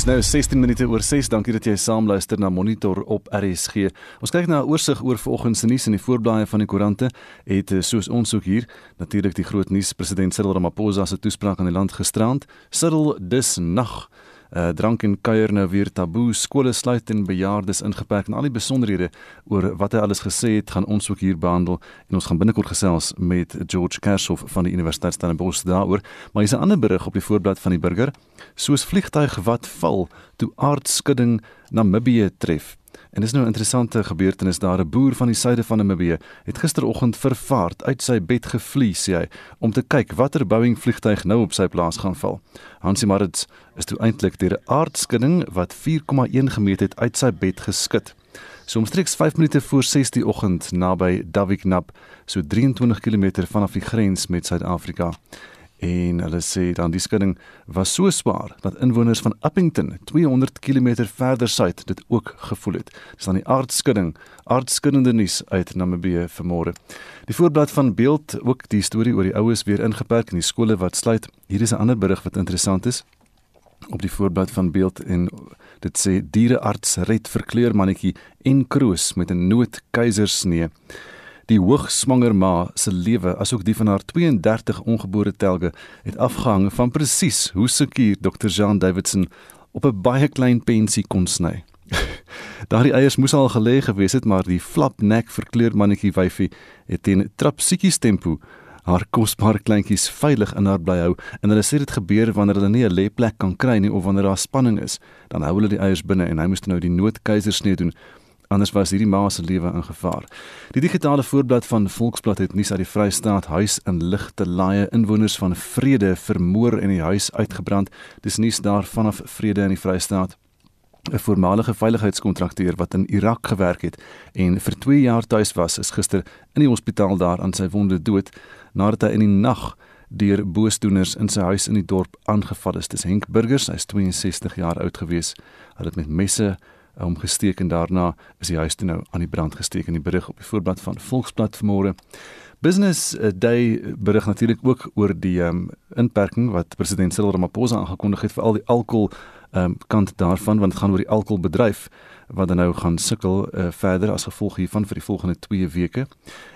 Dis nou 16 minute oor 6. Dankie dat jy saam luister na Monitor op RSG. Ons kyk na 'n oorsig oor vanoggend se nuus in die voorblaaie van die koerante. Het eh, soos ons ook hier natuurlik die groot nuus president Cyril Ramaphosa se toespraak aan die land gisterand. Cyril dis nag uh, drank en kuier nou weer taboe, skole sluit en bejaardes ingeperk en al die besonderhede oor wat hy alles gesê het, gaan ons ook hier behandel en ons gaan binnekort gesels met George Kershoff van die Universiteit Stellenbosch daaroor. Maar hier's 'n ander berig op die voorblad van die burger, soos vliegtuig wat val toe aardskudding Namibië tref. En dis nou 'n interessante gebeurtenis daar 'n boer van die suide van Namibië het gisteroggend vervaard uit sy bed gevlieg sê hy om te kyk watter Boeing vliegtyg nou op sy plaas gaan val. Hansie Marits is toe eintlik deur 'n aardskudding wat 4,1 gemeet het uit sy bed geskit. So omstreeks 5 minute voor 6 die oggend naby Daviknap, so 23 km vanaf die grens met Suid-Afrika. En hulle sê dan die skudding was so swaar dat inwoners van Uppington 200 km verder suid dit ook gevoel het. Dis dan die aardskudding, aardskuddende nuus uit Namibië vanmôre. Die voorblad van Beeld ook die storie oor die oues weer ingeperk in die skole wat sluit. Hier is 'n ander berig wat interessant is op die voorblad van Beeld en dit sê dierearts red verkleurmannetjie en kroos met 'n noodkeisersnee die hoogswanger ma se lewe asook die van haar 32 ongebore telge het afgehang van presies hoe seker Dr. Jean Davidson op 'n baie klein pensie kon sny. Daardie eiers moes al gelê gewees het, maar die flapnek verkleur mannetjie wyfie het teen trapsiekies tempo haar kosbare kleintjies veilig in haar bly hou en hulle sê dit gebeur wanneer hulle nie 'n lêplek kan kry nie of wanneer daar spanning is, dan hou hulle die eiers binne en hy moes nou die noodkeisersnee doen anders was hierdie ma se lewe in gevaar. Die digitale voorblad van Volksblad het nuus uit die Vrystaat huis in ligte laaie inwoners van Vrede vermoor en die huis uitgebrand. Dis nuus daar vanaf Vrede in die Vrystaat. 'n Voormalige veiligheidskontrakteur wat in Irak gewerk het en vir 2 jaar tuis was, is gister in die hospitaal daar aan sy wonde dood nadat hy in die nag deur boosdoeners in sy huis in die dorp aangeval is. Dis Henk Burgers, hy's 62 jaar oud gewees. Hy het met messe hom gesteek en daarna is die huis toe nou aan die brand gesteek in die berig op die voorblad van Volksblad vanmôre. Business Day berig natuurlik ook oor die um, inperking wat president Cyril Ramaphosa aangekondig het vir al die alkohol um, kant daarvan want dit gaan oor die alkoholbedryf wat dan nou gaan sukkel uh, verder as gevolg hiervan vir die volgende 2 weke.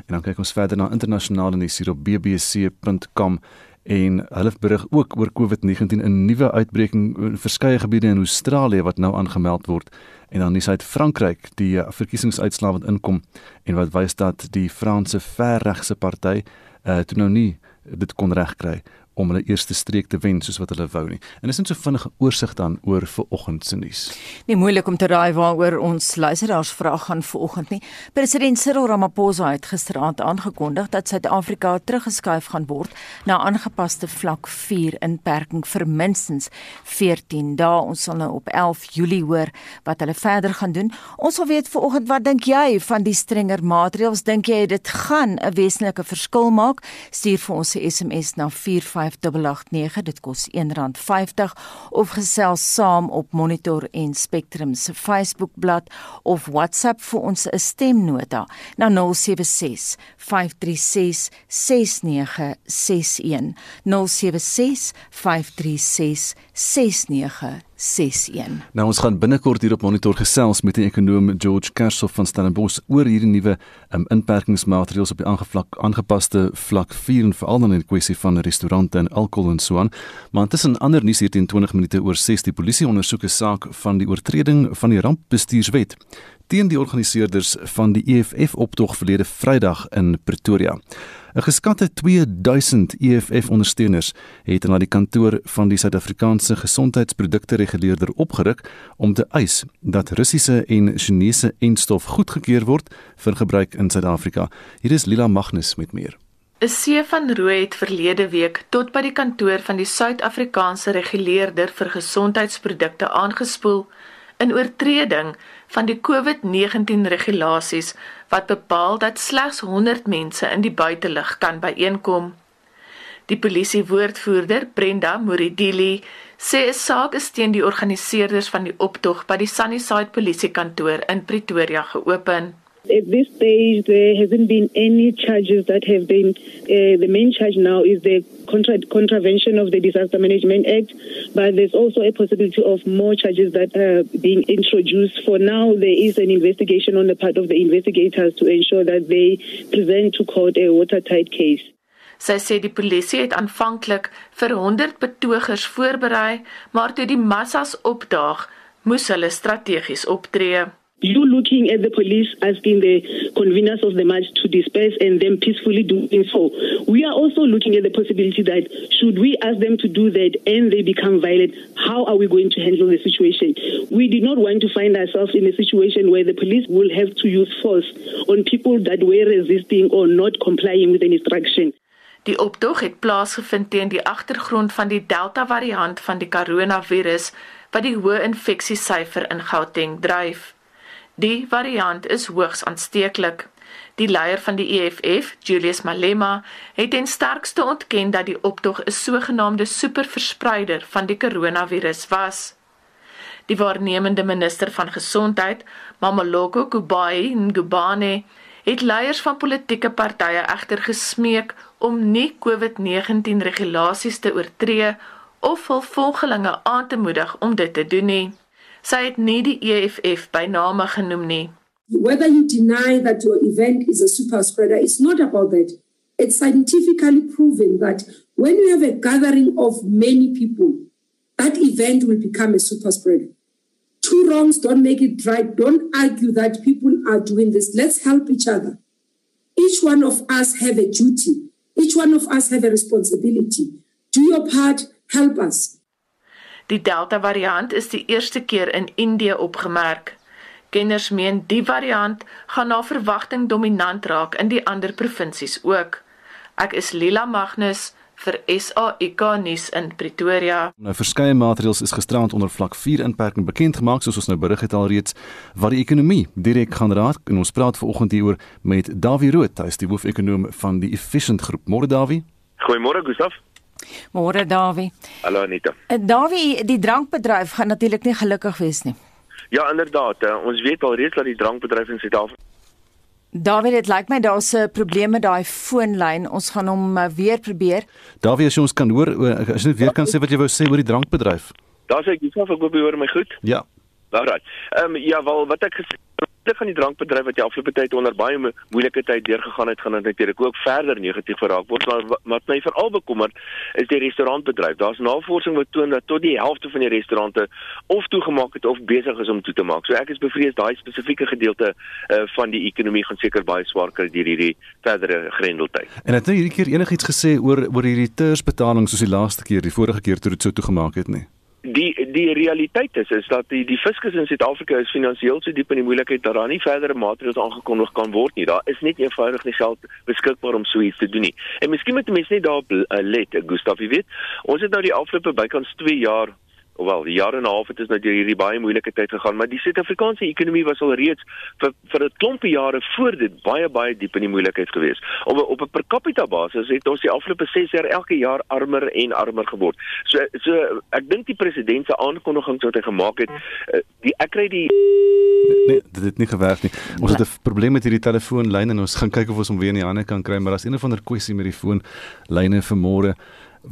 En dan kyk ons verder na internasionale nuus hier op bbc.com en hulle berig ook oor COVID-19 'n nuwe uitbreking in verskeie gebiede in Australië wat nou aangemeld word en dan is uit Frankryk die uh, verkiesingsuitslae wat inkom en wat wys dat die Franse verregse party uh, toe nou nie dit kon regkry om hulle eerste streek te wen soos wat hulle wou nie. En dis net so vinnige oorsig dan oor vanoggend se nuus. Nie moeilik om te raai waaroor ons luisteraars vra gaan vanoggend nie. President Cyril Ramaphosa het gisteraand aangekondig dat Suid-Afrika teruggeskuif gaan word na aangepaste vlak 4 inperking vir minstens 14 dae. Ons sal nou op 11 Julie hoor wat hulle verder gaan doen. Ons wil weet vanoggend wat dink jy van die strenger maatreëls? Dink jy dit gaan 'n wesenlike verskil maak? Stuur vir ons 'n SMS na 45 0891 dit kos R1.50 of gesels saam op Monitor en Spectrum se Facebookblad of WhatsApp vir ons 'n stemnota na 076 536 6961 076 536 6961. Nou ons gaan binnekort hier op monitor gesels met die ekonom George Kershoff van Stellenbosch oor hierdie nuwe um, inperkingsmaatreëls op die aangevlak aangepaste vlak 4 en veral dan in die kwessie van restaurante en alkohol en so aan. Maar intussen ander nuus hier teen 20 minute oor 6 die polisie ondersoek 'n saak van die oortreding van die rampbestuurswet teen die organiseerders van die EFF optog verlede Vrydag in Pretoria. 'n Geskatte 2000 EFF ondersteuners het na die kantoor van die Suid-Afrikaanse Gesondheidsprodukte Reguleerder opgeruk om te eis dat Russiese en Chinese enstof goedgekeur word vir gebruik in Suid-Afrika. Hier is Lila Magnus met meer. 'n See van rooi het verlede week tot by die kantoor van die Suid-Afrikaanse Reguleerder vir Gesondheidsprodukte aangespoel in oortreding van die COVID-19 regulasies wat bepaal dat slegs 100 mense in die buitelug kan byeenkom. Die polisie woordvoerder Brenda Moridili sê 'n saak is teen die organiseerders van die optog by die Sunnyside polisiekantoor in Pretoria geopen. At this stage, there hasn't been any charges that have been. Uh, the main charge now is the contra- contravention of the Disaster Management Act, but there's also a possibility of more charges that are being introduced. For now, there is an investigation on the part of the investigators to ensure that they present to court a watertight case. Sy sê die polisie het aanvanklik vir 100 betogers voorberei, maar toe die massas opdaag, moes hulle strategies optree. You looking at the police asking the conveners of the march to disperse and them peacefully doing so. We are also looking at the possibility that should we ask them to do that and they become violent, how are we going to handle the situation? We did not want to find ourselves in a situation where the police will have to use force on people that were resisting or not complying with an instruction. Die optog het plaasgevind teen die agtergrond van die Delta variant van die koronavirus wat die hoë infeksiesyfer in Gauteng dryf. Die variant is hoogs aansteeklik. Die leier van die EFF, Julius Malema, het ten sterkste ontken dat die optog 'n sogenaamde superverspreider van die koronavirus was. Die waarnemende minister van gesondheid, Mamaloko Kubai Ngubane, het leiers van politieke partye egter gesmeek om nie COVID-19 regulasies te oortree of hul volgelinge aan te moedig om dit te doen nie. Whether you deny that your event is a super spreader, it's not about that. It's scientifically proven that when you have a gathering of many people, that event will become a super spreader. Two wrongs don't make it right. Don't argue that people are doing this. Let's help each other. Each one of us have a duty. Each one of us have a responsibility. Do your part, help us. Die Delta variant is die eerste keer in Indië opgemerk. Kenners meen die variant gaan na verwagting dominant raak in die ander provinsies ook. Ek is Lila Magnus vir SAIK nuus in Pretoria. Nou verskeie maatreëls is gisterand onder vlak 4 inperking bekend gemaak soos ons nou berig het al reeds wat die ekonomie direk gaan raak en ons praat vanoggend hieroor met Dawie Rood, hy is die hoofekonoom van die Efficient Groep. Môre Dawie. Goeiemôre Gustaf. Môre Dawie. Hallo Anita. Uh, Dawie, die drankbedryf gaan natuurlik nie gelukkig wees nie. Ja, inderdaad. Uh, ons weet al reeds dat die drankbedryf in Suid-Afrika Dawie, dit lyk my daar's 'n probleem met daai foonlyn. Ons gaan hom weer probeer. Dawie, as jy ons kan hoor, as jy net weer kan sê wat jy wou sê oor die drankbedryf. Daar's ek, ek hoop jy hoor my goed. Ja. Alraai. Ehm um, ja, wel wat ek gesê deel van die drankbedryf wat die afgelope tyd onder baie mo moeilike tyd deurgegaan het, gaan natuurlik ook verder negatief geraak word. Maar wat my veral bekommer, is die restaurantbedryf. Daar's navorsing wat toon dat tot die helfte van die restaurante of toegemaak het of besig is om toe te maak. So ek is bevrees daai spesifieke gedeelte uh, van die ekonomie gaan seker baie swaar kry deur hierdie verdere grendeltyd. En het jy hierdie keer enigiets gesê oor oor hierdie tersbetaling soos die laaste keer, die vorige keer toe dit so toegemaak het nie? Die die realiteit is is dat die die fiskus in Suid-Afrika is finansiëel so diep in die moeilikheid dat daar nie verdere maatreëls aangekondig kan word nie. Daar is net eenvoudig nie geld beskikbaar om so iets te doen nie. En miskien moet mense net daarop let, Gustaf, jy weet, ons het nou die afgelope bykans 2 jaar Wel, die jare en 'n half het ons nou deur hierdie baie moeilike tyd gegaan, maar die Suid-Afrikaanse ekonomie was al reeds vir vir 'n klompie jare voor dit baie baie diep in die moeilikheid gewees. Op op 'n per capita basis het ons die afgelope 6 jaar elke jaar armer en armer geword. So so ek dink die president se aankondigings wat hy gemaak het, eh, die ek kry die Nee, dit het nie gewerk nie. Ons het 'n probleem met hierdie telefoonlyn en ons gaan kyk of ons hom weer in die hande kan kry, maar daar's een of ander kwessie met die foonlyne vir môre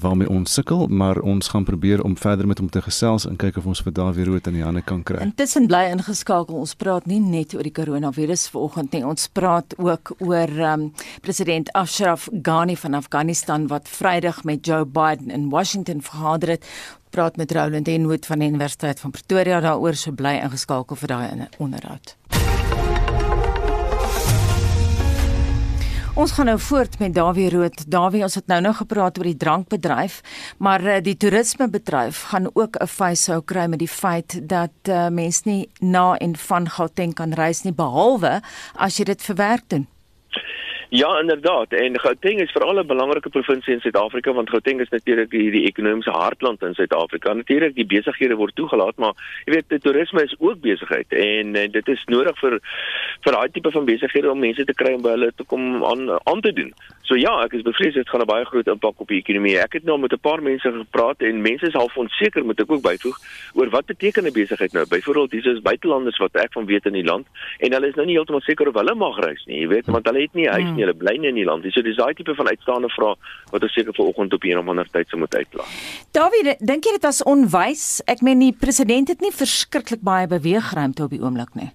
waarmee ons sukkel, maar ons gaan probeer om verder met hom te gesels en kyk of ons vir Dawie Rood aan die hande kan kry. Intussen bly ingeskakel. Ons praat nie net oor die koronavirus vanoggend nie. Ons praat ook oor um, president Ashraf Ghani van Afghanistan wat Vrydag met Joe Biden in Washington vergader het. Praat met Roland Enwood van die Universiteit van Pretoria daaroor so bly ingeskakel vir daai onderhoud. Ons gaan nou voort met Dawie Rood. Dawie, ons het nou nou gepraat oor die drankbedryf, maar uh, die toerismebedryf gaan ook 'n fyshou kry met die feit dat uh, mense nie na en van Gauteng kan reis nie behalwe as jy dit verwerk doen. Ja, inderdaad. En Gauteng is veral 'n belangrike provinsie in Suid-Afrika want Gauteng is natuurlik die, die ekonomiese hartland in Suid-Afrika. Natuurlik die besighede word toegelaat, maar jy weet, toerisme is ook besigheid en, en dit is nodig vir vir daai tipe van besighede om mense te kry om by hulle te kom aan aan te doen. So ja, ek is bevrees dit gaan 'n baie groot impak op die ekonomie. Ek het nou met 'n paar mense gepraat en mense is half onseker moet ek ook byvoeg oor wat beteken 'n besigheid nou. Byvoorbeeld, dis is buitelanders wat ek van weet in die land en hulle is nou nie heeltemal seker of hulle mag reis nie, jy weet, want hulle het nie huis nie, hulle bly nie in die land nie. So dis daai tipe van uitstaande vrae wat ons seker vanoggend op 'n of ander tyd sou moet uitlaat. Dawie, dink jy dit was onwys? Ek meen die president het nie verskriklik baie beweegruimte op die oomblik nie.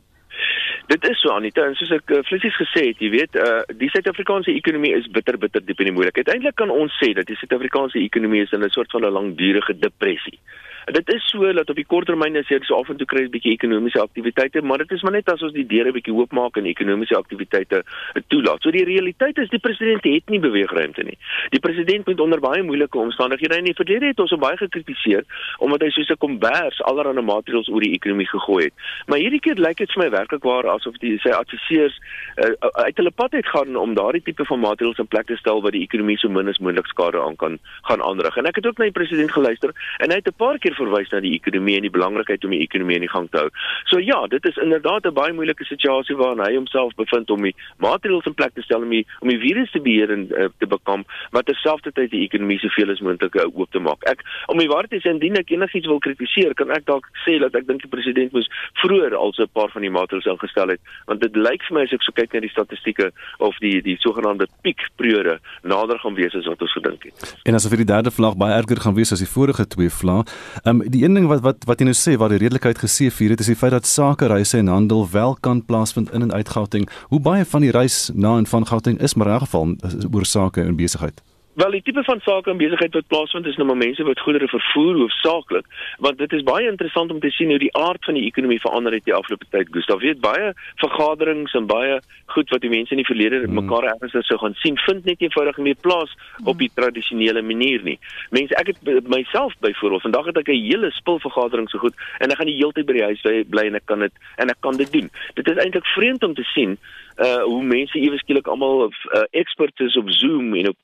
Dit is so Anita en soos ek uh, flissies gesê het, jy weet, uh, die Suid-Afrikaanse ekonomie is bitter bitter diep in die moeilikheid. Eintlik kan ons sê dat die Suid-Afrikaanse ekonomie is in 'n soort van 'n langdurige depressie. Dit is so dat op die korttermyn is jy so af en toe kry 'n bietjie ekonomiese aktiwiteite, maar dit is maar net as ons die deure bietjie oopmaak en ekonomiese aktiwiteite toelaat. So die realiteit is die president het nie beweegruimte nie. Die president moet onder baie moeilike omstandighede in die verlede het ons hom baie gekritiseer omdat hy soos 'n kombers allerlei maatreëls oor die ekonomie gegooi het. Maar hierdie keer lyk dit vir my werklik waar asof die sy adviseurs uh, uit hulle pad uit gaan om daardie tipe van maatreëls in plek te stel wat die ekonomie so min as moontlik skade aan kan gaan aanrig. En ek het ook na die president geluister en hy het 'n paar keer verwys na die ekonomie en die belangrikheid om die ekonomie in die gang te hou. So ja, dit is inderdaad 'n baie moeilike situasie waarin hy homself bevind om die maatreëls in plek te stel om die om die virus te beheer en uh, te bekom, maar terselfdertyd die ekonomie soveel as moontlik uh, oop te maak. Ek om die waarheid te sê, indien ek enigiets wil kritiseer, kan ek dalk sê dat ek dink die president moes vroeër al so 'n paar van die maatreëls ingestel het, want dit lyk vir my as ek so kyk na die statistieke of die die sogenaamde piekperiode nader gaan wees as wat ons gedink het. En asof vir die derde vlag baie erger gaan wees as die vorige twee vlae. Ehm um, die een ding wat wat wat jy nou sê waar die redelikheid gesê vir dit is die feit dat sake reise en handel wel kan plaasvind in en uit Gauteng. Hoe baie van die reis na en van Gauteng is maar in geval oor sake en besigheid? Wel die tipe van sake en besigheid wat plaasvind is nou maar mense wat goedere vervoer hoofsaaklik want dit is baie interessant om te sien hoe die aard van die ekonomie verander het die afgelope tyd. Gustav weet baie vergaderings en baie goed wat die mense in die verlede hmm. mekaar ergens sou gaan sien vind net eenvoudig nie plaas op die tradisionele manier nie. Mense ek het myself byvoorbeeld vandag het ek 'n hele spul vergaderings so goed en ek gaan die hele tyd by die huis bly en ek kan dit en ek kan dit doen. Dit is eintlik vreemd om te sien uh hoe mense ewe skielik almal uh, experts is op Zoom en op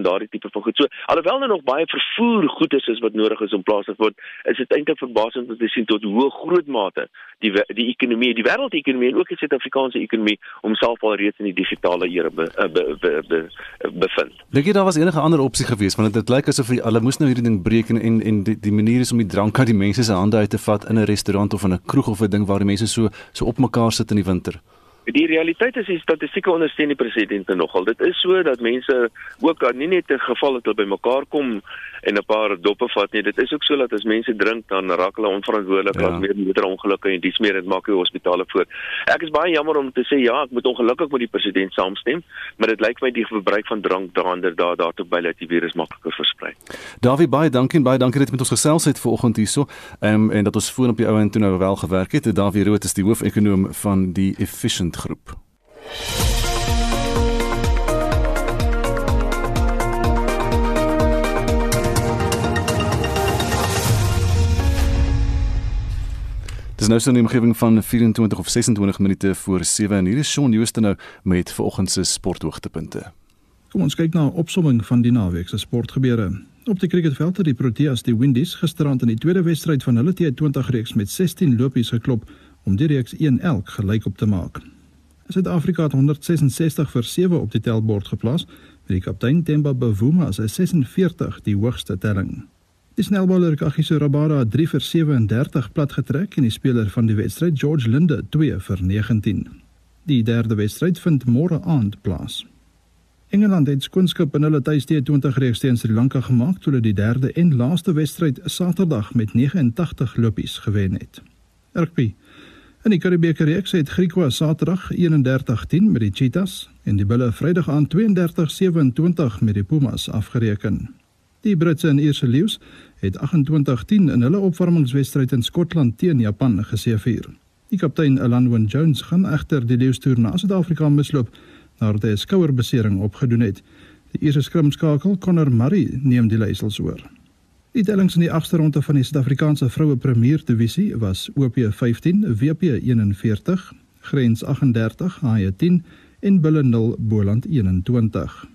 en daardie tipe van goed. So alhoewel daar nog baie vervoer goed is, is wat nodig is om plaas te word, is dit eintlik verbasend om te sien tot hoe groot mate die die ekonomie, die wêreldekonomie en ook die Suid-Afrikaanse ekonomie homself al reeds in die digitale era be, uh, be, be, be, be, bevind. Dink jy daar was enige ander opsie geweest want dit lyk asof hulle moes nou hierdie ding breek en en, en die, die manier is om die drank uit die mense se hande uit te vat in 'n restaurant of in 'n kroeg of 'n ding waar die mense so so op mekaar sit in die winter. Die realiteit is die statistieke ondersteun die presidente nogal. Dit is so dat mense ook nie net 'n geval het hulle bymekaar kom en 'n paar doppe vat nie. Dit is ook so dat as mense drink dan raak hulle onverantwoordelik ja. as meer motorongelukke en dis meer dit maak die hospitale voor. Ek is baie jammer om te sê ja, ek moet ongelukkig met die president saamstem, maar dit lyk my die verbruik van drank daaronder daar daartoe by dat die virus makliker versprei. Davie baie dankie en baie dankie dat jy met ons gesels het vanoggend hierso. Ehm um, en dat ons foon op die ou en toe nou wel gewerk het. Davie Rood is die hoofekonoom van die Efficient Groep. Dis nou so 'n omgewing van 24 of 26 minute voor 7 en hier is Shaun Jooste nou met vanoggend se sporthoogtepunte. Kom ons kyk na 'n opsomming van die naweek se sportgebeure. Op die cricketveld het die Proteas die Windies gisterand in die tweede wedstryd van hulle T20 reeks met 16 lopies geklop om die reeks 1-1 gelyk op te maak. Suid-Afrika het 166 vir 7 op die tellbord geplaas met die kaptein Themba Bavuma as 46 die hoogste telling. Die snelbouler Kagiso Rabada het 3 vir 37 plat getrek en die speler van die wedstryd George Linde 2 vir 19. Die derde wedstryd vind môre aand plaas. Engeland het skoonskip in hulle tuiste 20 reeks teen Sri Lanka gemaak toe hulle die derde en laaste wedstryd Saterdag met 89 lopies gewen het. Rugby. In die Karibeeke reeks het Griekwa Saterdag 31-10 met die Cheetahs en die Bulle Vrydag aan 32-27 met die Pumas afgereken. Die Britse en Ierse leeu's het 28-10 in hulle opwarmingswedstryd in Skotland teen Japan geseëvier. Die kaptein Alan Jones gaan egter die leeustoer na Suid-Afrika misloop nadat hy 'n skouerbesering opgedoen het. Die Ierse skrimskakel Connor Murray neem die leiersels oor. Die tellings in die agste ronde van die Suid-Afrikaanse vroue premier divisie was OP 15, WP 41, Grens 38, HJ 10 en Bulle 0 Boland 21.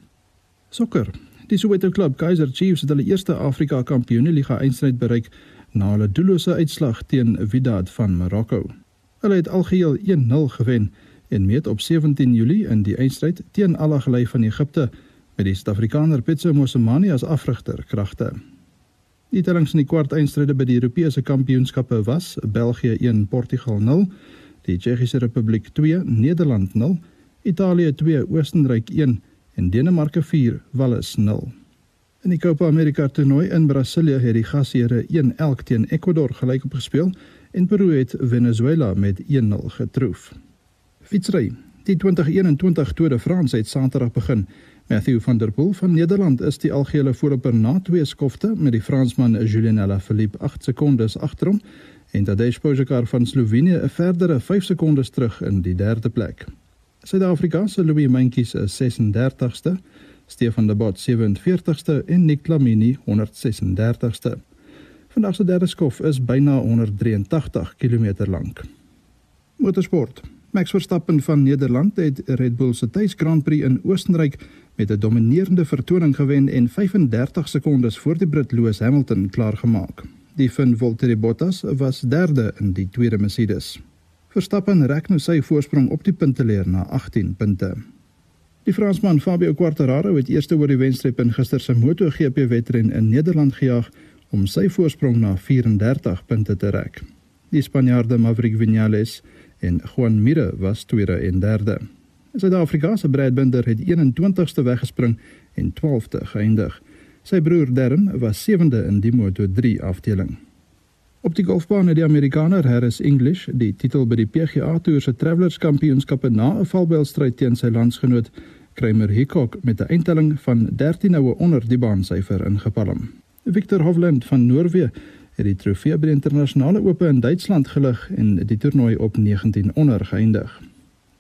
Sokker. Die Soweto klub Kaizer Chiefs het hulle eerste Afrika Kampioenligga eindstryd bereik na hulle doellose uitslag teen Wydad van Marokko. Hulle het algeheel 1-0 gewen en meet op 17 Julie in die eindstryd teen Al Ahly van Egipte met die Suid-Afrikaner Pitso Mosemani as afrigter kragte. Die tellings in die kwart eindstryde by die Europese Kampioenskappe was: België 1, Portugal 0, die Tsjechiese Republiek 2, Nederland 0, Italië 2, Oostenryk 1 en Denemarke 4, Wales 0. In die Copa America toernooi in Brasilië het die gasheere 1-1 teen Ecuador gelyk opgespeel en Peru het Venezuela met 1-0 getroof. Fietsry. Die 2021 Tour de France het Saterdag begin. Matthew van der Poel van Nederland is die algehele voorloper na twee skofte met die Fransman Julien Alaphilippe 8 sekondes agter hom en Tadej Pogačar van Slovenië 'n verdere 5 sekondes terug in die derde plek. Suid-Afrika se Louis Mentjes is 36ste, Stefan de Bot 47ste en Nick Lamini 136ste. Vandag se derde skof is byna 183 km lank. Motorsport. Max Verstappen van Nederland het Red Bull se tuis Grand Prix in Oostenryk met 'n dominerende vertoning gewen en 35 sekondes voor die Brit Lewis Hamilton klaargemaak. Die van Valtteri Bottas was derde in die tweede Mercedes. Verstappen rek nou sy voorsprong op die punteleer na 18 punte. Die Fransman Fabio Quartararo het eerste oor die wenstreep in gister se MotoGP wedren in Nederland gejaag om sy voorsprong na 34 punte te rek. Die Spanjaarde Maverick Viñales en Juan Mir was tweede en derde. Suid-Afrika se Brad Binder het 21ste weggespring en 12de geëindig. Sy broer Darren was sewende in die Moto3 afdeling. Op die golfbaan het die Amerikaner Harris English die titel by die PGA Tour se Travelers Kampioenskappe na 'n valbylstryd teen sy landsgenoot Kramer Hickok met 'n eindtelling van 13 noue onder die baansyfer ingepalm. Victor Hovland van Noorwe het die trofee by die internasionale ope in Duitsland gelig en die toernooi op 19 onder geëindig.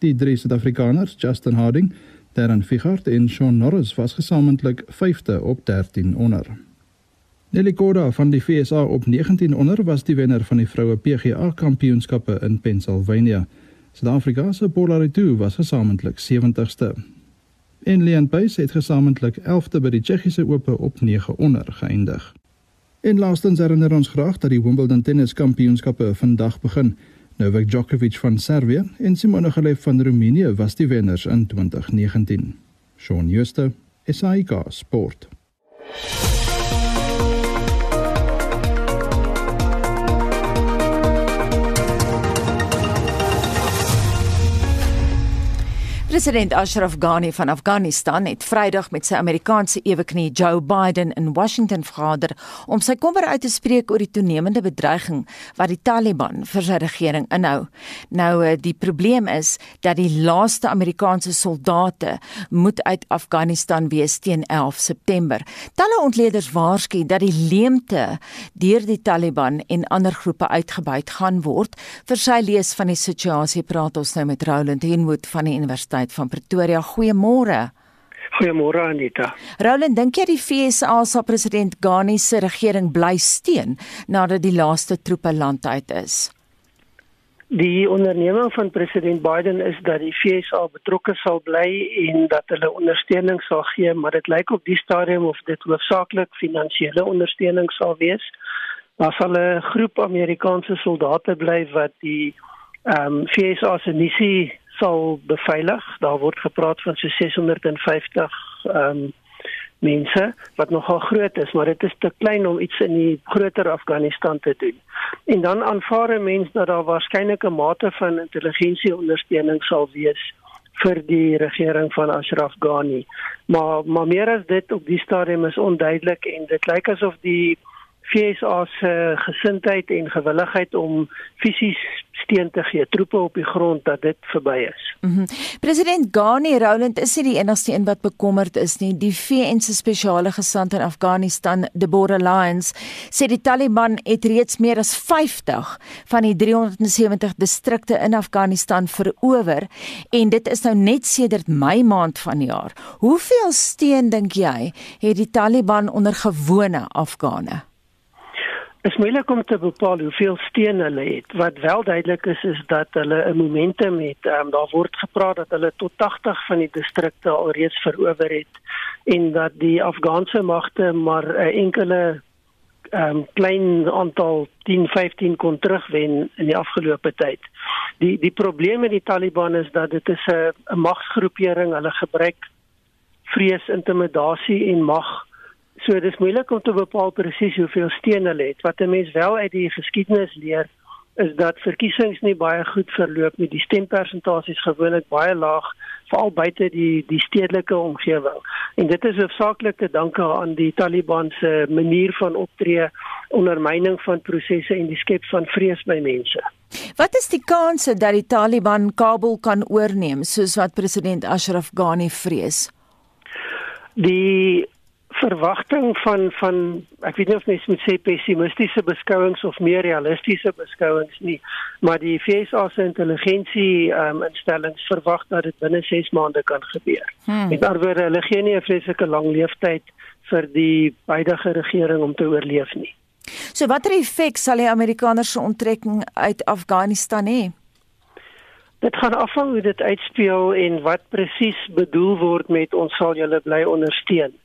Die drie Suid-Afrikaners, Justin Harding, Darren Fichart en Sean Norris was gesamentlik 5de op 13 onder. Nelly Korda van die FSA op 19 onder was die wenner van die vroue PGA Kampioenskappe in Pennsylvania. Suid-Afrika se Polaritu was gesamentlik 70ste. En Leon Pace het gesamentlik 11de by die Tsjechiese Ope op 9 onder geëindig. En laastens herinner ons graag dat die Wimbledon Tennis Kampioenskappe vandag begin. Novak Djokovic van Servië en Simona Halep van Roemenië was die wenners in 2019. Shaun Schuster, SAK Sport. President Ashraf Ghani van Afghanistan het Vrydag met sy Amerikaanse eweknie Joe Biden in Washington vergader om sy kommer uit te spreek oor die toenemende bedreiging wat die Taliban vir sy regering inhou. Nou eh, die probleem is dat die laaste Amerikaanse soldate moet uit Afghanistan wees teen 11 September. Talle ontleeders waarsku dat die leemte deur die Taliban en ander groepe uitgebuit gaan word. Vir sy lees van die situasie praat ons nou met Roland Henwood van die Universiteit Universiteit van Pretoria. Goeiemôre. Goeiemôre Anita. Roland, dink jy die FSA sal president Ghani se regering bly steun nadat die laaste troepe land uit is? Die onderneming van president Biden is dat die FSA betrokke sal bly en dat hulle ondersteuning sal gee, maar dit lyk op die stadium of dit hoofsaaklik finansiële ondersteuning sal wees. Daar sal 'n groep Amerikaanse soldate bly wat die ehm um, FSA se missie sal beveilig. Daar word gepraat van so 650 ehm um, mense wat nogal groot is, maar dit is te klein om iets in die groter Afghanistan te doen. En dan aanvaar mense dat daar waarskynlik 'n mate van intelligensie ondersteuning sal wees vir die regering van Ashraf Ghani. Maar maar meer as dit op die stadium is onduidelik en dit lyk asof die FSA se gesindheid en gewilligheid om fisies steun te gee, troepe op die grond dat dit verby is. Mm -hmm. President Ghani Rowland is nie die enigste een wat bekommerd is nie. Die VN se spesiale gesant in Afghanistan, Deborah Lyons, sê die Taliban het reeds meer as 50 van die 370 distrikte in Afghanistan verower en dit is nou net sedert Mei maand van die jaar. Hoeveel steun dink jy het die Taliban onder gewone Afghane? Is moeilik om te bepaal hoeveel steun hulle het. Wat wel duidelik is is dat hulle 'n momentum het. Um, daar word gepraat dat hulle tot 80 van die distrikte alreeds verower het en dat die Afghaanse magte maar 'n enkele um, klein aantal 10 15 kon terugwen in die afgelope tyd. Die die probleem met die Taliban is dat dit is 'n magsgroepering. Hulle gebruik vrees, intimidasie en mag So dis moeilik om te bepaal presies hoeveel steun hulle het. Wat 'n mens wel uit die geskiedenis leer is dat verkiesings nie baie goed verloop nie. Die stempersentasies gewoonlik baie laag, veral buite die die stedelike omgewing. En dit is hoofsaaklik te danke aan die Taliban se manier van optree, ondermyning van prosesse en die skep van vrees by mense. Wat is die kanse dat die Taliban Kabul kan oorneem soos wat president Ashraf Ghani vrees? Die verwagting van van ek weet nie of mens moet sê pessimistiese beskouings of meer realistiese beskouings nie, maar die FSA se intelligensie um, instellings verwag dat dit binne 6 maande kan gebeur. Hmm. Met ander woorde, hulle gee nie 'n vreeslike lang leeftyd vir die huidige regering om te oorleef nie. So watter effek sal die Amerikaners se onttrekking uit Afghanistan hê? Dit gaan afhang hoe dit uitspeel en wat presies bedoel word met ons sal julle bly ondersteun.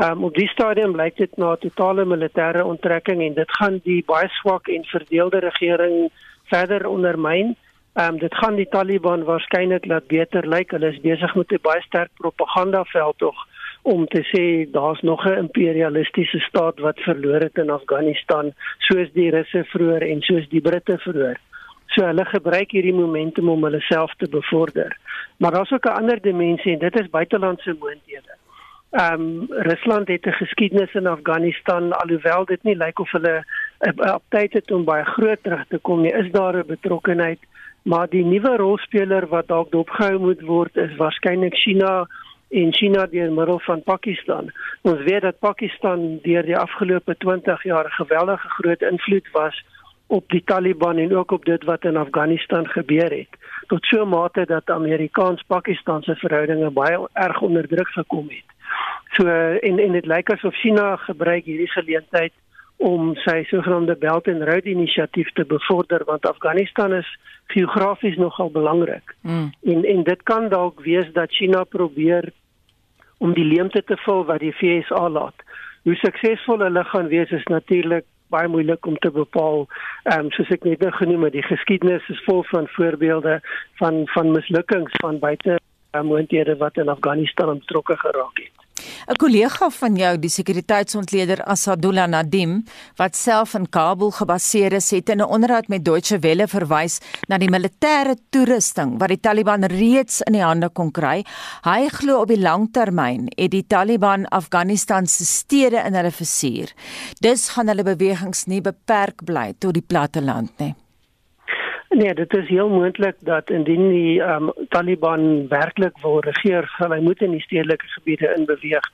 Um, op die stadium blyk dit na totale militêre onttrekking en dit gaan die baie swak en verdeelde regering verder ondermyn. Um, dit gaan die Taliban waarskynlik laat beter lyk. Hulle is besig met 'n baie sterk propagandaveld tog om te sê daar's nog 'n imperialistiese staat wat verloor het in Afghanistan soos die Russe vroeër en soos die Britte vroeër. So hulle gebruik hierdie momentum om hulle self te bevorder. Maar daar's ook 'n ander dimensie en dit is buitelandse moondhede. Ehm um, Rusland het 'n geskiedenis in Afghanistan alhoewel dit nie lyk of hulle update het om baie groot terug te kom nie. Is daar 'n betrokkeheid? Maar die nuwe rolspeler wat dalk dopgehou moet word is waarskynlik China en China deur middel van Pakistan. Ons weet dat Pakistan deur die afgelope 20 jaar 'n geweldige groot invloed was op die Taliban en ook op dit wat in Afghanistan gebeur het. Tot so 'n mate dat Amerikaans-Pakistanse verhoudinge baie erg onder druk gekom het. So en en dit lyk asof China gebruik hierdie geleentheid om sy sogenaamde Belt and Road inisiatief te bevorder want Afghanistan is geografies nogal belangrik. Mm. En en dit kan dalk wees dat China probeer om die leemte te vul wat die VSA laat. Hoe suksesvol hulle gaan wees is natuurlik baie moeilik om te bepaal. Ehm um, soos ek net nou genoem het, die geskiedenis is vol van voorbeelde van van mislukkings van buite uh, moonthede wat in Afghanistan betrokke geraak het. 'n Kollega van jou, die sekuriteitsontleder Asadullah Nadim, wat self in Kabul gebaseer is, het in 'n onderhoud met Deutsche Welle verwys na die militêre toerusting wat die Taliban reeds in die hande kon kry. Hy glo op die langtermyn het die Taliban Afghanistan se stede in hulle versuur. Dus gaan hulle bewegings nie beperk bly tot die platte land nie. Nee, dit is heel moontlik dat indien die um, Taliban werklik wil regeer, sal hy moet in die stedelike gebiede inbeweeg.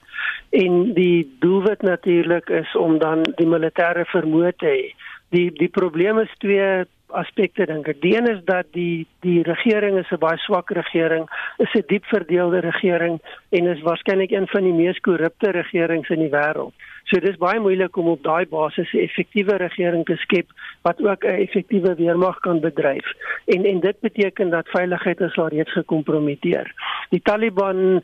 En die doelwit natuurlik is om dan die militêre vermoë te hê. Die die probleem is twee aspekte dink ek. Die een is dat die die regering is 'n baie swak regering, is 'n diep verdeelde regering en is waarskynlik een van die mees korrupte regerings in die wêreld. So dis baie moeilik om op daai basis 'n effektiewe regering te skep wat ook 'n effektiewe weermag kan bedryf. En en dit beteken dat veiligheid is al reeds gekompromiteer. Die Taliban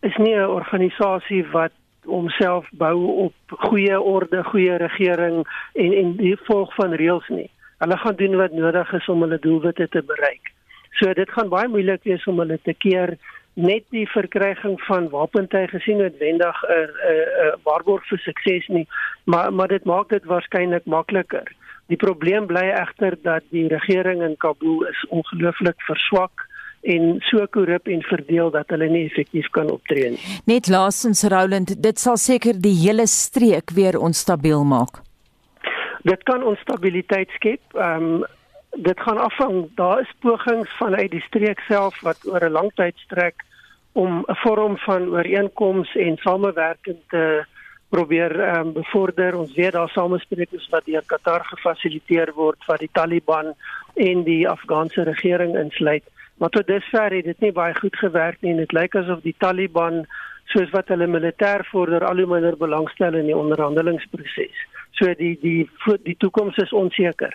is nie 'n organisasie wat homself bou op goeie orde, goeie regering en en die volg van reëls nie. Hulle gaan doen wat nodig is om hulle doelwitte te bereik. So dit gaan baie moeilik wees om hulle te keer net die verkryging van wapentuig gesien noodwendig 'n 'n waarborg vir sukses nie, maar maar dit maak dit waarskynlik makliker. Die probleem bly egter dat die regering in Kabul is ongelooflik verswak en so korrup en verdeel dat hulle nie effektief kan optree nie. Net laasens Roland, dit sal seker die hele streek weer onstabiel maak. Dit kan onstabiliteit skep. Ehm um, dit gaan afhang. Daar is pogings vanuit die streek self wat oor 'n lang tyd strek om 'n vorm van ooreenkoms en samewerking te probeer ehm um, bevorder. Ons weet daar samesprekings wat deur Qatar gefasiliteer word wat die Taliban en die Afghaanse regering insluit. Maar tot dusver het dit nie baie goed gewerk nie en dit lyk asof die Taliban soos wat hulle militêr vorder al hoe minder belangstel in die onderhandelingsproses. So die die die toekoms is onseker.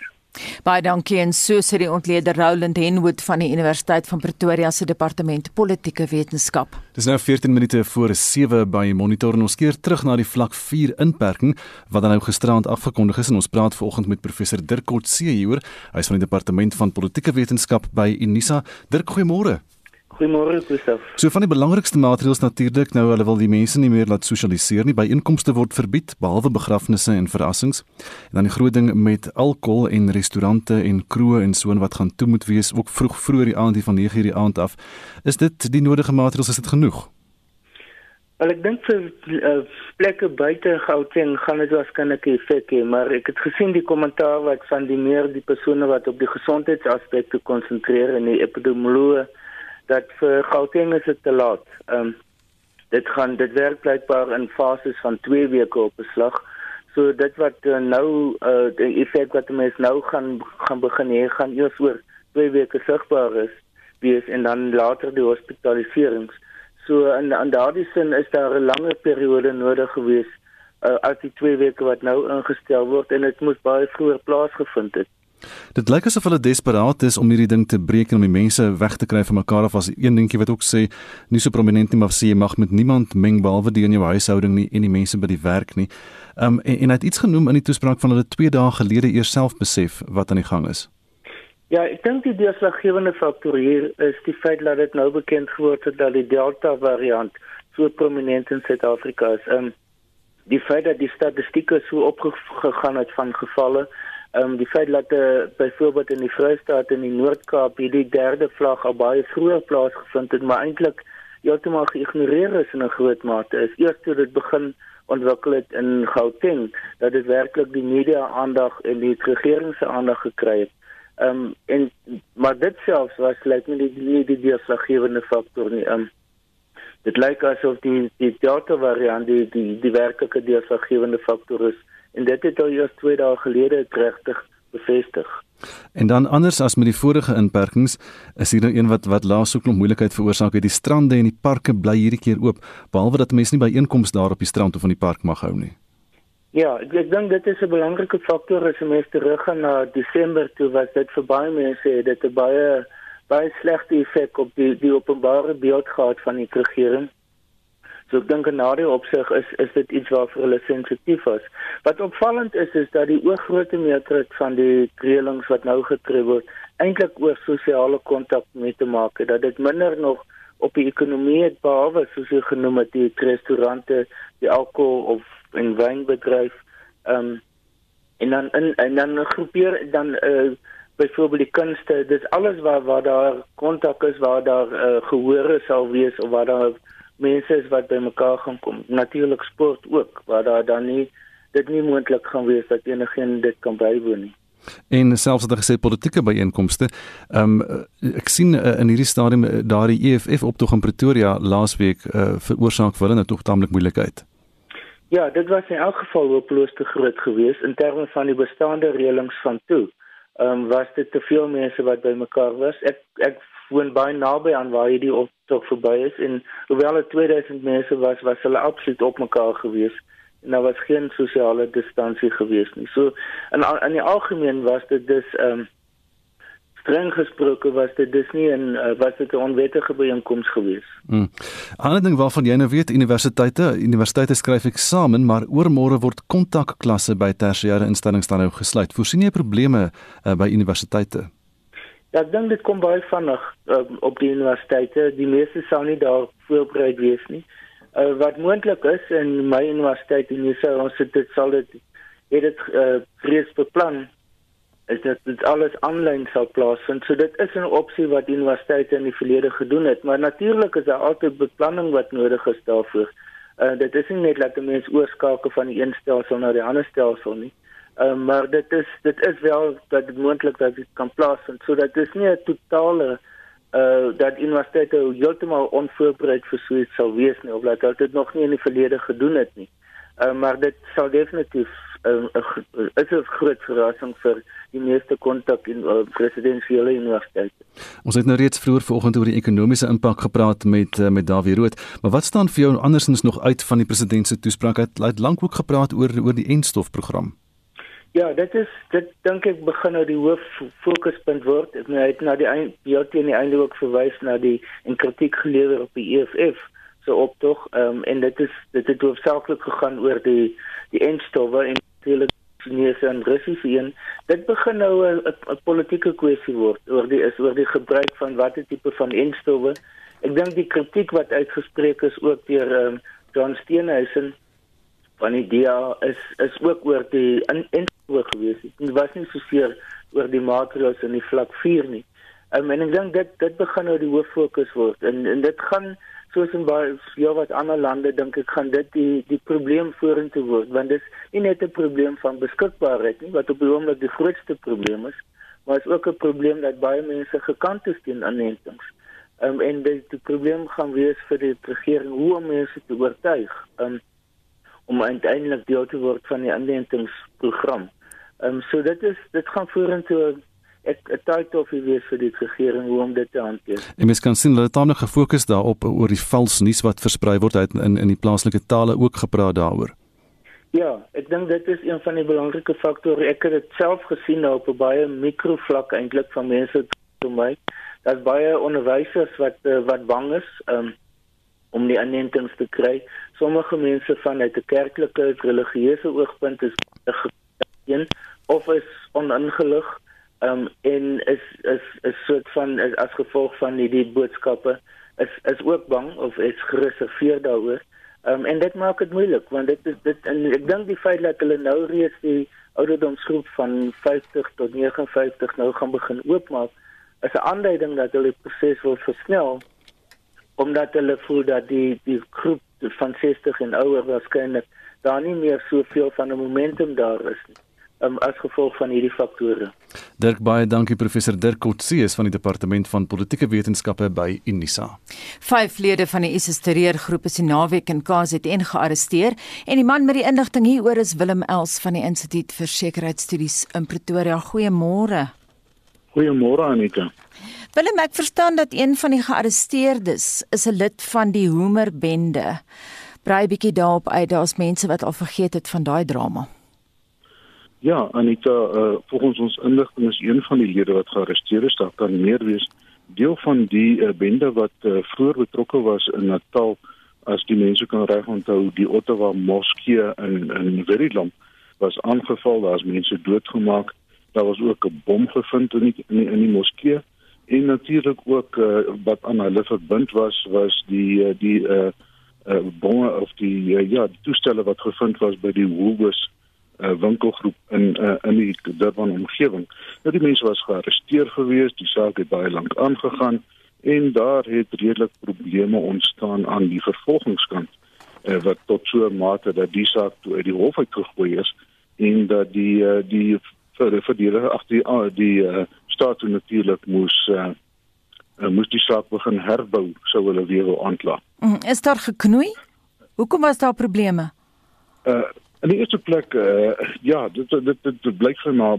Baie dankie en so sê die ontleder Roland Henwood van die Universiteit van Pretoria se departement politieke wetenskap. Dis nou 14 minute voor 7 by Monitor en ons keer terug na die vlak 4 inperking wat dan nou gisteraand afgekondig is en ons praat vanoggend met professor Dirk Kotse hieroor. Hy is van die departement van politieke wetenskap by Unisa. Dirk, goeiemôre. Goeiemôre Gustav. So van die belangrikste maatreëls natuurlik nou hulle wil die mense nie meer laat sosialiseer nie. By inkomste word verbied behalwe begrafnisse en verrassings. En dan die groot ding met alkohol en restaurante en kroë en so en wat gaan toe moet wees ook vroeg vroeër die aand hier van 9:00 die aand af. Is dit die nodige maatreëls is dit genoeg? Wel ek dink vir uh, plekke buite Gauteng gaan dit waarskynlik effek hê, maar ek het gesien die kommentaar wat van die meer die persone wat op die gesondheidsaspekte konsentreer en die epidemioloë dat vir Gauteng is dit te laat. Ehm um, dit gaan dit werk blykbaar in fases van 2 weke op beslag. So dit wat uh, nou uh, die effek wat mense nou gaan gaan begin hê gaan eers oor 2 weke sigbaar is wees en dan later die hospitaliserings. So in in daardie sin is daar 'n langer periode nodig gewees uh, as die 2 weke wat nou ingestel word en dit moes baie vroeër plaasgevind het. Dit lyk asof hulle desperaat is om hierdie ding te breek en om die mense weg te kry van mekaar af as een dingetjie wat ook sê nie so prominent nie maar sê jy mag met niemand meng behalwe die in jou huishouding nie en die mense by die werk nie. Um en, en hy het iets genoem in die toespraak van hulle 2 dae gelede eers self besef wat aan die gang is. Ja, ek dink die deurslaggewende faktor hier is die feit dat dit nou bekend geword het dat die Delta variant so prominent in Suid-Afrika is. Um die feit dat die statistieke so opgegaan het van gevalle Ehm um, die feit dat uh, byvoorbeeld in die Vrystaat en die Noord-Kaap hierdie derde vlag al baie vroeër plaasgevind het, maar eintlik heeltemal geïgnoreer is in 'n groot mate. Is eers toe dit begin ontwikkel het in Gauteng dat dit werklik die media aandag en die regering se aandag gekry het. Ehm um, en maar dit selfs was lyk nie die die die deurslaggewende faktor nie. Ehm um, dit lyk asof die die Delta variant die die die werklike deurslaggewende faktor is en dit het al eers 2 dae gelede regtig bevestig. En dan anders as met die vorige inperkings, is hier nou een wat wat laas ook nog moeilikheid veroorsaak het. Die strande en die parke bly hierdie keer oop, behalwe dat mense nie by einkomste daar op die strand of in die park mag hou nie. Ja, ek, ek dink dit is 'n belangrike faktor as mense teruggaan na Desember toe was dit vir baie mense het dit 'n baie baie slegte effek op die die openbare beeld gehad van die regering. So ek dink in daardie opsig is is dit iets waarvoor hulle sensitief is. Wat opvallend is is dat die oorgrootste meerderheid van die reëlings wat nou getref word eintlik oor sosiale kontak mee te maak het. Dat dit minder nog op die ekonomie het behalwe soos jy genoem het die restaurante, die alkohol of en wynbedryf. Ehm um, en dan in en dan groepeer dan uh byvoorbeeld die kunste, dis alles waar waar daar kontak is, waar daar uh, gehore sal wees of waar daar mense is wat bymekaar gaan kom. Natuurlik sport ook waar daar dan nie dit nie moontlik gaan wees dat enigiemand dit kan bywoon nie. En selfs dat gesê politieke byeenkomste, ehm um, ek sien uh, in hierdie stadium uh, daardie EFF optog in Pretoria laasweek uh, veroorsaak vir hulle nou tog tamelik moeilikheid. Ja, dit was in elk geval hopeloos te groot geweest in terme van die bestaande reëlings van toe. Ehm um, was dit te veel mense wat bymekaar was. Ek ek woon baie naby aan waar hierdie optog verby is en hoewel dit 2000 mense was, was hulle absoluut op mekaar gewees en daar was geen sosiale distansie gewees nie. So in in die algemeen was dit dus ehm um, streng gesproke was dit dus nie 'n uh, was dit 'n onwettige byeenkoms gewees. Hmm. Ander ding waarvan jy nou weet universiteite, universiteite skryf eksamen, maar oormôre word kontakklasse by tersiêre instellings dan nou gesluit. Voorsien jy probleme uh, by universiteite? Ja, ek dink dit kom baie vinnig uh, op die universiteite. Die meeste sou nie daar voorberei wees nie. Uh, wat moontlik is in my universiteit en jy sê ons dit sal dit het dit uh, reeds beplan is dat dit alles aanlyn sal plaasvind. So dit is 'n opsie wat universiteite in die verlede gedoen het, maar natuurlik is daar altyd beplanning wat nodig is daarvoor. Uh, dit is nie net dat mense oorskakel van een stelsel na die ander stelsel nie. Uh, maar dit is dit is wel dat dit moontlik dat dit kan plaasvind. So dat is nie 'n totale uh dat universiteite heeltemal onvoorbereid vir so iets sal wees nie of dat hulle dit nog nie in die verlede gedoen het nie. Uh maar dit sal definitief 'n uh, is 'n groot verrassing vir die meeste kontak in uh, presidensiële universiteite. Ons het nou reeds vroeër vanoggend oor die ekonomiese impak gepraat met uh, met Dawie Rood, maar wat staan vir jou andersins nog uit van die president se toespraak? Hy het lank ook gepraat oor oor die enstofprogram. Ja, dit is dit dink ek begin nou die hoof fokuspunt word. Ek nou het na die ja teen die einde ook verwys na die en kritiek gelewer op die EFF se optog. Ehm um, en dit is dit het hoofsaaklik gegaan oor die die enstowwe en natuurlik Chinese en Russiese een. Dit begin nou 'n politieke kwessie word oor die is oor die gebruik van watter tipe van enstowwe. Ek dink die kritiek wat uitgespreek is ook deur ehm um, John Steenhuisen van die DA is is ook oor die enstowwe gewees. Dit was nie so seer oor die maatreëls in die vlak 4 nie. Um, en ek dink dit dit begin nou die hoof fokus word en en dit gaan soos in baie ja wat ander lande dink ek gaan dit die die probleem vorentoe word want dit is nie net 'n probleem van beskikbaarheid nie wat op die oomblik die grootste probleem is maar is ook 'n probleem dat baie mense gekant is teen aanentings. Um, en die, die probleem gaan wees vir die regering hoe om mense te oortuig um, om uiteindelik deel te word van die aanentingsprogram. Ehm um, so dit is dit gaan vorentoe 'n tyd of wie weet vir die regering hoe om dit te hanteer. En mens kan sien hulle het dan gefokus daarop oor die vals nuus wat versprei word uit in in die plaaslike tale ook gepraat daaroor. Ja, ek dink dit is een van die belangrike faktore. Ek het dit self gesien nou op 'n baie mikrovlak eintlik van mense te my. Daar's baie onderwysers wat uh, wat bang is um, om die aanneemings te kry. Sommige mense vanuit 'n kerklike religieuse oogpunt is geen of is oningelig um, en is is is soort van as gevolg van hierdie boodskappe is is ook bang of is gereserveer daaroor. Um, en dit maak dit moeilik want dit is dit en ek dink die feit dat hulle nou reeds die ouderdomsgroep van 50 tot 59 nou gaan begin oopmaak is 'n aanduiding dat hulle die proses wil versnel omdat hulle voel dat die die groep van 60 en ouer waarskynlik daar nie meer soveel van 'n momentum daar is nie um, as gevolg van hierdie faktore. Dirk baie dankie professor Dirk Kotsees van die departement van politieke wetenskappe by Unisa. Vyf lede van die ISIS terreurgroep is in naweek in KZN gearresteer en die man met die inligting hieroor is Willem Els van die Instituut vir Sekuriteitsstudies in Pretoria. Goeiemôre. Goeiemôre Anita. Willem, ek verstaan dat een van die gearresteerdes is 'n lid van die Homer bende. Braai bietjie daarop uit, daar's mense wat al vergeet het van daai drama. Ja, Anita, uh, volgens ons inligting is een van die lede wat gearresteer is, daar kan meer wees deel van die uh, bende wat uh, vroeër betrokke was in Natal as die mense kan reg onthou die Ottawa moskee in in Verulam was aangeval, daar's mense doodgemaak. Daar was ook 'n bom gevind in die, in die, in die moskee en natuurlik ook uh, wat aan hulle verbind was was die uh, die uh, uh, of die uh, ja, die toestelle wat gevind was by die Woolworths uh, winkelgroep in uh, in die Durban omgewing. Nou die mense was gearresteer gewees, die saak het baie lank aangegaan en daar het redelik probleme ontstaan aan die vervolgingskant uh, wat tot so 'n mate dat die saak toe uit die hof uitgegooi is en dat die uh, die vir vir die ag die uh, die uh, staat toe natuurlik moes uh, moes die saak begin herbou sou hulle weer wil aankla. Mm, is daar geknoei? Hoekom was daar probleme? Uh In die eerste plek uh, ja, dit dit dit, dit blyk vir my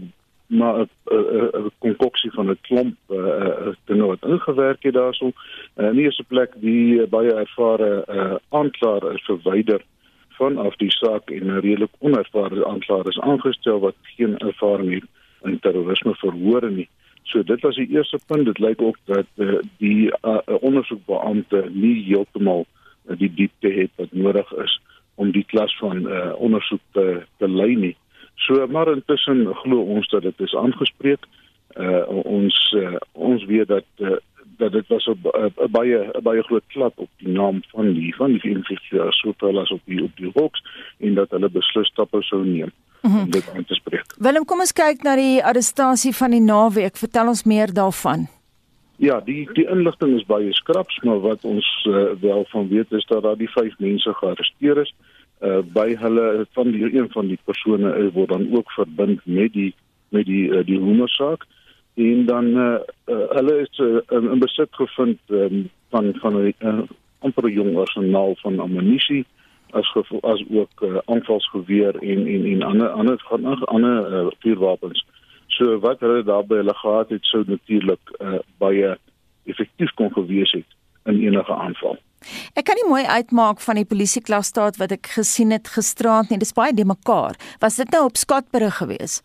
maar 'n konkoksie van 'n klomp eh uh, dinge wat ingewerk het daarso. Uh, in die eerste plek die uh, baie ervare uh, aanklaer is verwyder vanaf die saak en 'n redelik onervare aanklaer is aangestel wat geen ervaring het in terrorisme verhoor nie. So dit was die eerste punt. Dit lyk ook dat uh, die uh, ondersoekbeampte nie heeltemal uh, die diepte het wat nodig is om die klas van uh, ondersoek te te lei nie. So maar intussen glo ons dat dit is aangespreek. Uh ons uh, ons weet dat uh, dat dit was 'n baie 'n baie groot klap op die naam van die van die individu sowel as op die op die hoeks en dat hulle beslis stappe sou neem mm -hmm. om dit aan te spreek. Willem, kom ons kyk na die arrestasie van die naweek. Vertel ons meer daarvan. Ja, die die inligting is baie skraps, maar wat ons uh, wel van weet is dat daar die vyf mense gearresteer is. Uh by hulle van die een van die persone is word dan ook verbind met die met die uh, die hoendersaak en dan uh, uh hulle is uh, in, in besit gevind um, van van 'n uh, amper jong arsenaal van ammunisie as gevo, as ook uh, aanvalsgeweer en en en ander ander ander ander uh, vuurwapens. So wat hulle daarby hulle gehad het sou natuurlik uh, baie effektief kon gewees het in enige aanval. Ek kan nie mooi uitmaak van die polisieklastaat wat ek gesien het gisteraand nie. Dis baie de mekaar. Was dit nou op Skatbrug gewees?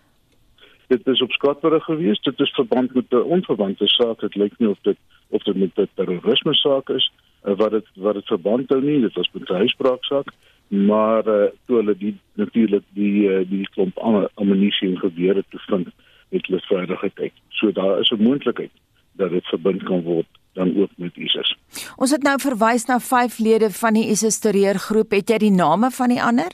Dit is op Skatbrug gewees. Dit is verband met 'n onverwante saak. Dit lyk nie of dit of dit met 'n terrorisme saak is uh, wat dit wat dit verband hou nie. Dit was met 'n huisbraak saak maar uh, toe hulle die natuurlik die uh, die klomp ammunisie en gewere te vind het hulle veiligheid uit. So daar is 'n moontlikheid dat dit verbind kan word dan ook met ISIS. Ons het nou verwys na vyf lede van die ISIS terreurgroep. Het jy die name van die ander?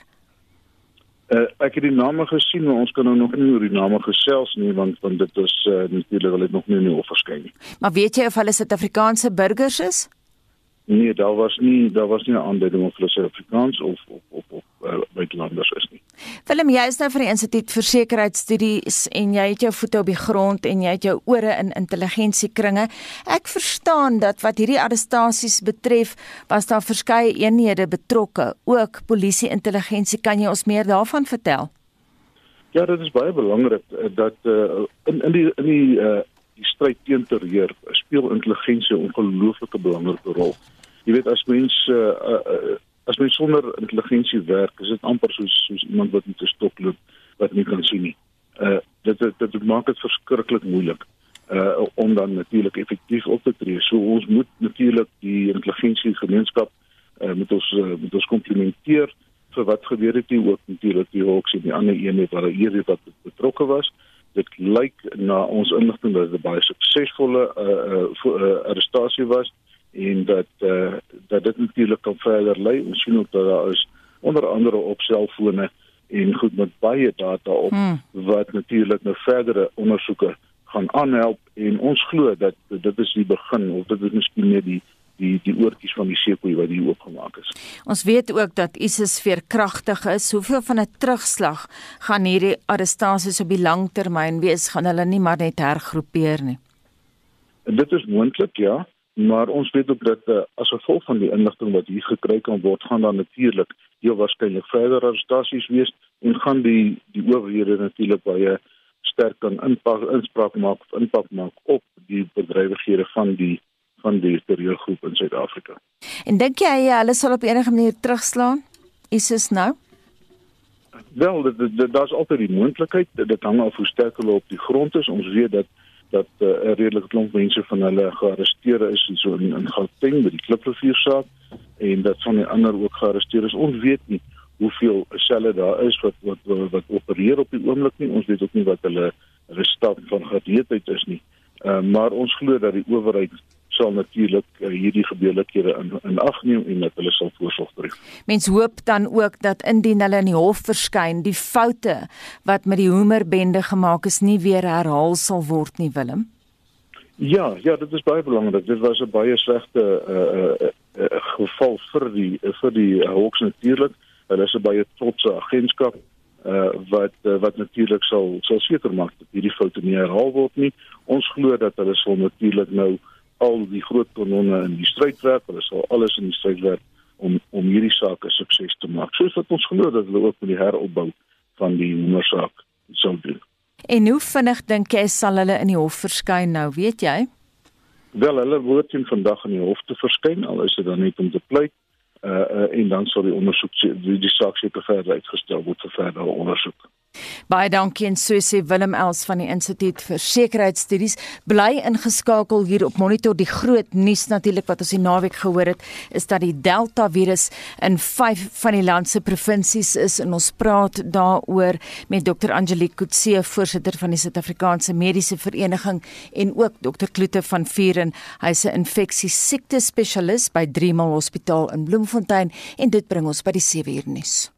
Uh, ek het die name gesien, maar ons kan nou nog nie oor die name gesels nie want want dit is uh, natuurlik wel nog nie in die hof verskyn nie. Maar weet jy of hulle Suid-Afrikaanse burgers is? Nee, daar was nie daar was nie 'n aanduiding of hulle Suid-Afrikaans of of of of uh, buitelanders is nie. Willem, jy is nou vir die Instituut vir Sekuriteitsstudies en jy het jou voete op die grond en jy het jou ore in intelligensiekringe. Ek verstaan dat wat hierdie arrestasies betref, was daar verskeie eenhede betrokke, ook polisie intelligensie. Kan jy ons meer daarvan vertel? Ja, dit is baie belangrik eh, dat uh, in in die in die uh, die stryd teen terreur speel intelligensie 'n ongelooflike belangrike rol. Jy weet as mens uh, uh, as mens sonder intelligensie werk, is dit amper soos soos iemand wat met 'n stok loop wat nie kan sien nie. Uh dit dit, dit maak dit verskriklik moeilik uh om dan natuurlik effektief op te tree. So ons moet natuurlik die intelligensie gemeenskap uh met ons uh, met ons komplementeer vir wat gebeur het hier ook natuurlik die Hawks en die ander eenheid wat hier wat betrokke was. Uh dit lyk na ons inligting dat dit 'n baie suksesvolle uh, uh, uh, arrestasie was en dat uh, dat dit natuurlik kan verder lei. Ons sien ook dat daar is onder andere op selfone en goed met baie data op hmm. wat natuurlik nou verdere ondersoeke gaan aanhelp en ons glo dat dit is die begin of dit is miskien net die die die oortjies van die seekoei wat hier oopgemaak is. Ons weet ook dat ISIS veerkragtig is. Hoeveel van 'n terugslag gaan hierdie arrestasies op die lang termyn wees? Gaan hulle nie maar net hergroepeer nie? Dit is moontlik, ja, maar ons weet ook dat uh, as gevolg van die inligting wat hier gekry kan word, gaan daar natuurlik heel waarskynlik verder arrestasies wees en gaan die die owerhede natuurlik baie sterk kan inpak inspraak maak of impak maak op die bedrywighede van die van die terreurgroep in Suid-Afrika. En dink jy hulle sal op enige manier terugslaan? Is dit nou? Wel, daar's altyd die moontlikheid dat dit hang af hoe sterk hulle op die grond is. Ons weet dat dat eh, 'n uh, redelike klomp mense van hulle gearresteer is so in, in Gauteng by die Kliprivier saak en dat van die ander ook gearresteer is. Ons weet nie hoeveel selle daar is wat wat wat, wat opereer op die oomblik nie. Ons weet ook nie wat hulle hulle staat van gereedheid is nie. Uh, maar ons glo dat die owerheid sal natuurlik uh, hierdie gebeurlikhede in in ag neem en dat hulle sal voorsorg tref. Mens hoop dan ook dat indien hulle in die hof verskyn, die foute wat met die Hoemerbende gemaak is nie weer herhaal sal word nie, Willem. Ja, ja, dit is baie belangrik. Dit was 'n baie slegte uh, uh, uh, geval vir die uh, vir die Hawks natuurlik. Hulle is 'n baie trotse agentskap uh, wat uh, wat natuurlik sal sal seker maak dat hierdie foute nie herhaal word nie. Ons glo dat hulle sal natuurlik nou uh, al die groot kanonne in die stryd werk, hulle sal alles in die stryd werk om om hierdie saak 'n sukses te maak. Soos wat ons glo dat hulle ook met die heropbou van die moersaak sal doen. En hoe vinnig dink jy sal hulle in die hof verskyn nou, weet jy? Wel, hulle word teen vandag in die hof te verskyn, al is dit dan net om te pleit. Uh, uh en dan sal die ondersoek die, die saak seker verder uitgestel word vir verdere ondersoek. Baie dankie. En so sê Willem Els van die Instituut vir Sekuriteitsstudies. Bly ingeskakel hier op Monitor. Die groot nuus natuurlik wat ons die naweek gehoor het is dat die Delta virus in 5 van die land se provinsies is. En ons praat daaroor met Dr Angelique Kutse voorsitter van die Suid-Afrikaanse Mediese Vereniging en ook Dr Kloete van Vuren hy's 'n infeksie siekte spesialis by Driemal Hospitaal in Bloemfontein. En dit bring ons by die 7 uur nuus